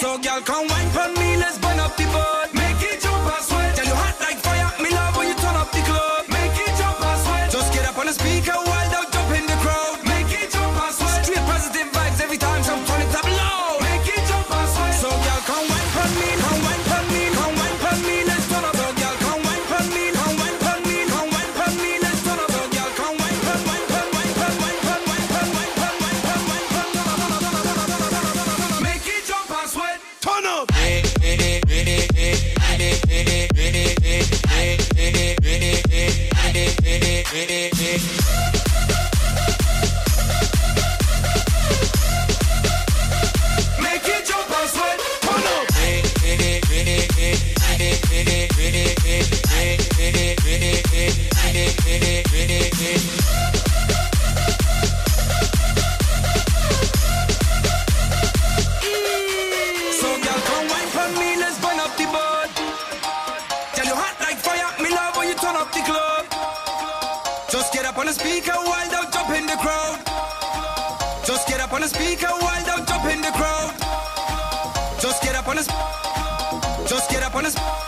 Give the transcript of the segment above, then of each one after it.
So, girl, come wine for me. Let's burn up people. Wild out, jump in the crowd. Just get up on the, just get up on the.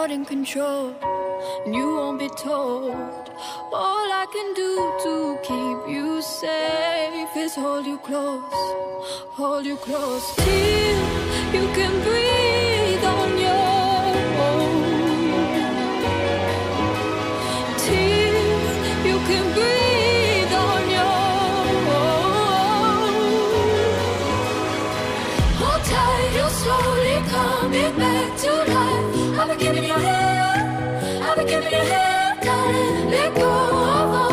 you're in control, and you won't be told. All I can do to keep you safe is hold you close, hold you close till you can breathe on your own. Till you can breathe slowly coming back to life. I've been giving you hell, I've been giving you hell. Gotta let go of all